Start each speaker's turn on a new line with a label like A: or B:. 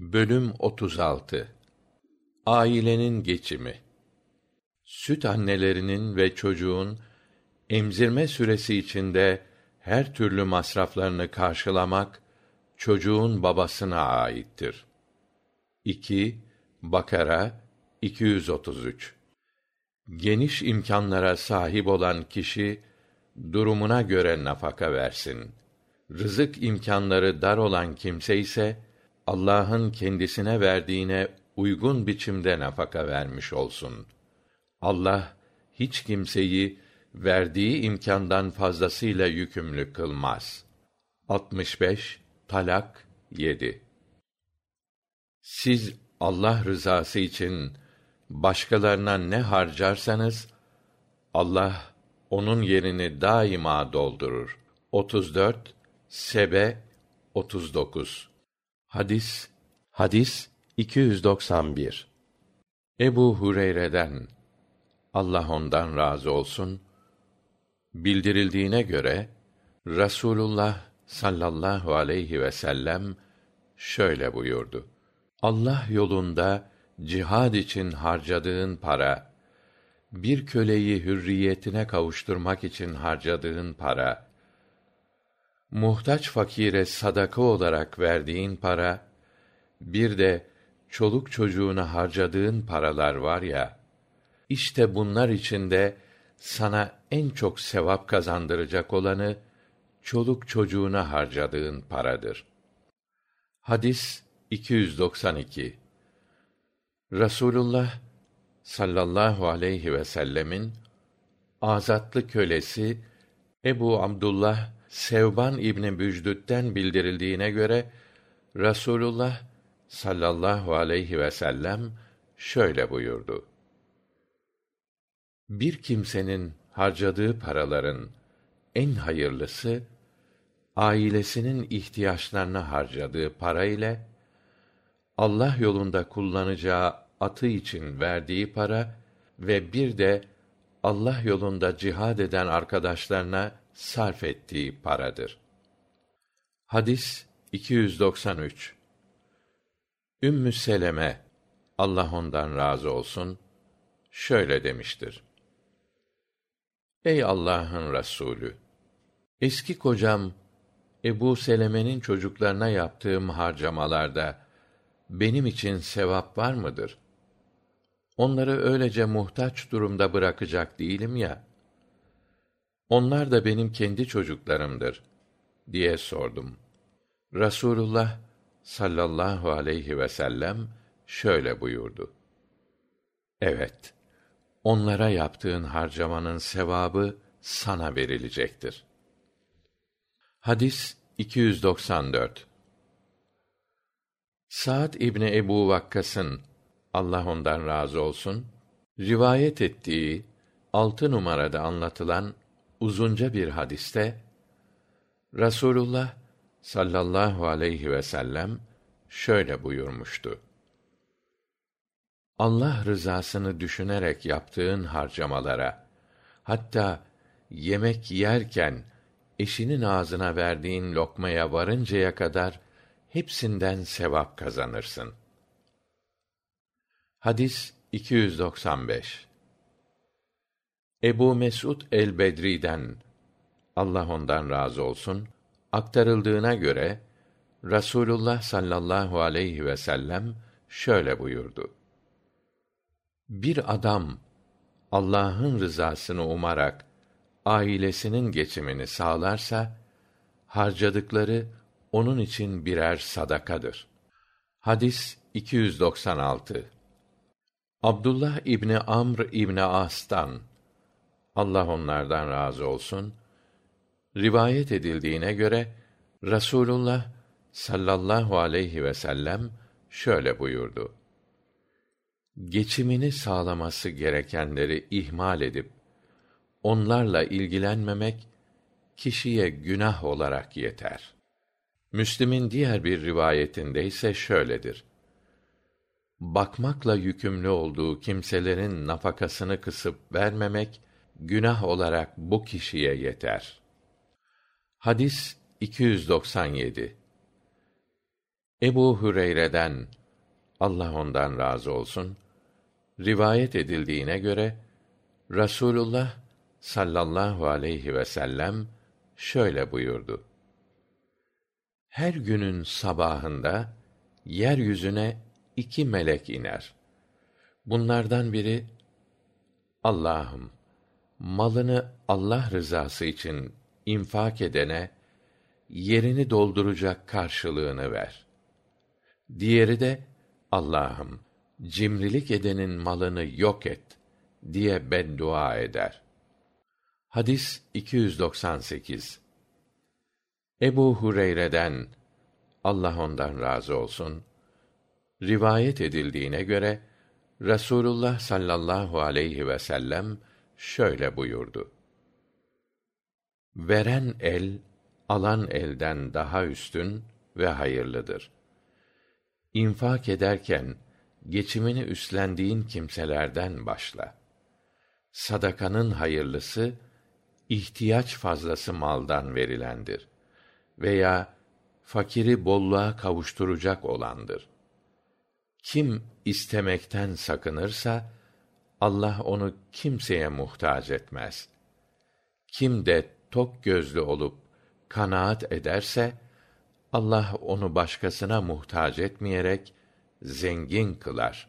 A: Bölüm 36 Ailenin geçimi Süt annelerinin ve çocuğun emzirme süresi içinde her türlü masraflarını karşılamak çocuğun babasına aittir. 2 Bakara 233 Geniş imkanlara sahip olan kişi durumuna göre nafaka versin. Rızık imkanları dar olan kimse ise Allah'ın kendisine verdiğine uygun biçimde nafaka vermiş olsun. Allah hiç kimseyi verdiği imkandan fazlasıyla yükümlü kılmaz. 65 Talak 7 Siz Allah rızası için başkalarına ne harcarsanız Allah onun yerini daima doldurur. 34 Sebe 39 Hadis Hadis 291 Ebu Hureyre'den Allah ondan razı olsun bildirildiğine göre Rasulullah sallallahu aleyhi ve sellem şöyle buyurdu. Allah yolunda cihad için harcadığın para, bir köleyi hürriyetine kavuşturmak için harcadığın para, muhtaç fakire sadaka olarak verdiğin para, bir de çoluk çocuğuna harcadığın paralar var ya, işte bunlar içinde sana en çok sevap kazandıracak olanı, çoluk çocuğuna harcadığın paradır. Hadis 292 Rasulullah sallallahu aleyhi ve sellemin azatlı kölesi Ebu Abdullah Sevban İbni Bücdüt'ten bildirildiğine göre Rasulullah sallallahu aleyhi ve sellem şöyle buyurdu. Bir kimsenin harcadığı paraların en hayırlısı ailesinin ihtiyaçlarını harcadığı para ile Allah yolunda kullanacağı atı için verdiği para ve bir de Allah yolunda cihad eden arkadaşlarına sarf ettiği paradır. Hadis 293 Ümmü Seleme Allah ondan razı olsun şöyle demiştir. Ey Allah'ın Resulü eski kocam Ebu Seleme'nin çocuklarına yaptığım harcamalarda benim için sevap var mıdır? Onları öylece muhtaç durumda bırakacak değilim ya. Onlar da benim kendi çocuklarımdır diye sordum. Rasulullah sallallahu aleyhi ve sellem şöyle buyurdu. Evet, onlara yaptığın harcamanın sevabı sana verilecektir. Hadis 294 Sa'd İbni Ebu Vakkas'ın Allah ondan razı olsun rivayet ettiği altı numarada anlatılan uzunca bir hadiste Rasulullah sallallahu aleyhi ve sellem şöyle buyurmuştu. Allah rızasını düşünerek yaptığın harcamalara, hatta yemek yerken eşinin ağzına verdiğin lokmaya varıncaya kadar hepsinden sevap kazanırsın. Hadis 295 Ebu Mesud el-Bedri'den Allah ondan razı olsun aktarıldığına göre Rasulullah sallallahu aleyhi ve sellem şöyle buyurdu. Bir adam Allah'ın rızasını umarak ailesinin geçimini sağlarsa harcadıkları onun için birer sadakadır. Hadis 296 Abdullah İbni Amr İbni As'tan Allah onlardan razı olsun rivayet edildiğine göre Rasulullah sallallahu aleyhi ve sellem şöyle buyurdu. Geçimini sağlaması gerekenleri ihmal edip onlarla ilgilenmemek kişiye günah olarak yeter. Müslim'in diğer bir rivayetinde ise şöyledir. Bakmakla yükümlü olduğu kimselerin nafakasını kısıp vermemek günah olarak bu kişiye yeter. Hadis 297 Ebu Hüreyre'den Allah ondan razı olsun rivayet edildiğine göre Rasulullah sallallahu aleyhi ve sellem şöyle buyurdu. Her günün sabahında yeryüzüne iki melek iner. Bunlardan biri Allah'ım malını Allah rızası için infak edene yerini dolduracak karşılığını ver. Diğeri de Allah'ım cimrilik edenin malını yok et diye beddua eder. Hadis 298. Ebu Hureyre'den Allah ondan razı olsun rivayet edildiğine göre Rasulullah sallallahu aleyhi ve sellem şöyle buyurdu. Veren el alan elden daha üstün ve hayırlıdır. İnfak ederken geçimini üstlendiğin kimselerden başla. Sadakanın hayırlısı ihtiyaç fazlası maldan verilendir veya fakiri bolluğa kavuşturacak olandır. Kim istemekten sakınırsa Allah onu kimseye muhtaç etmez. Kim de tok gözlü olup kanaat ederse Allah onu başkasına muhtaç etmeyerek zengin kılar.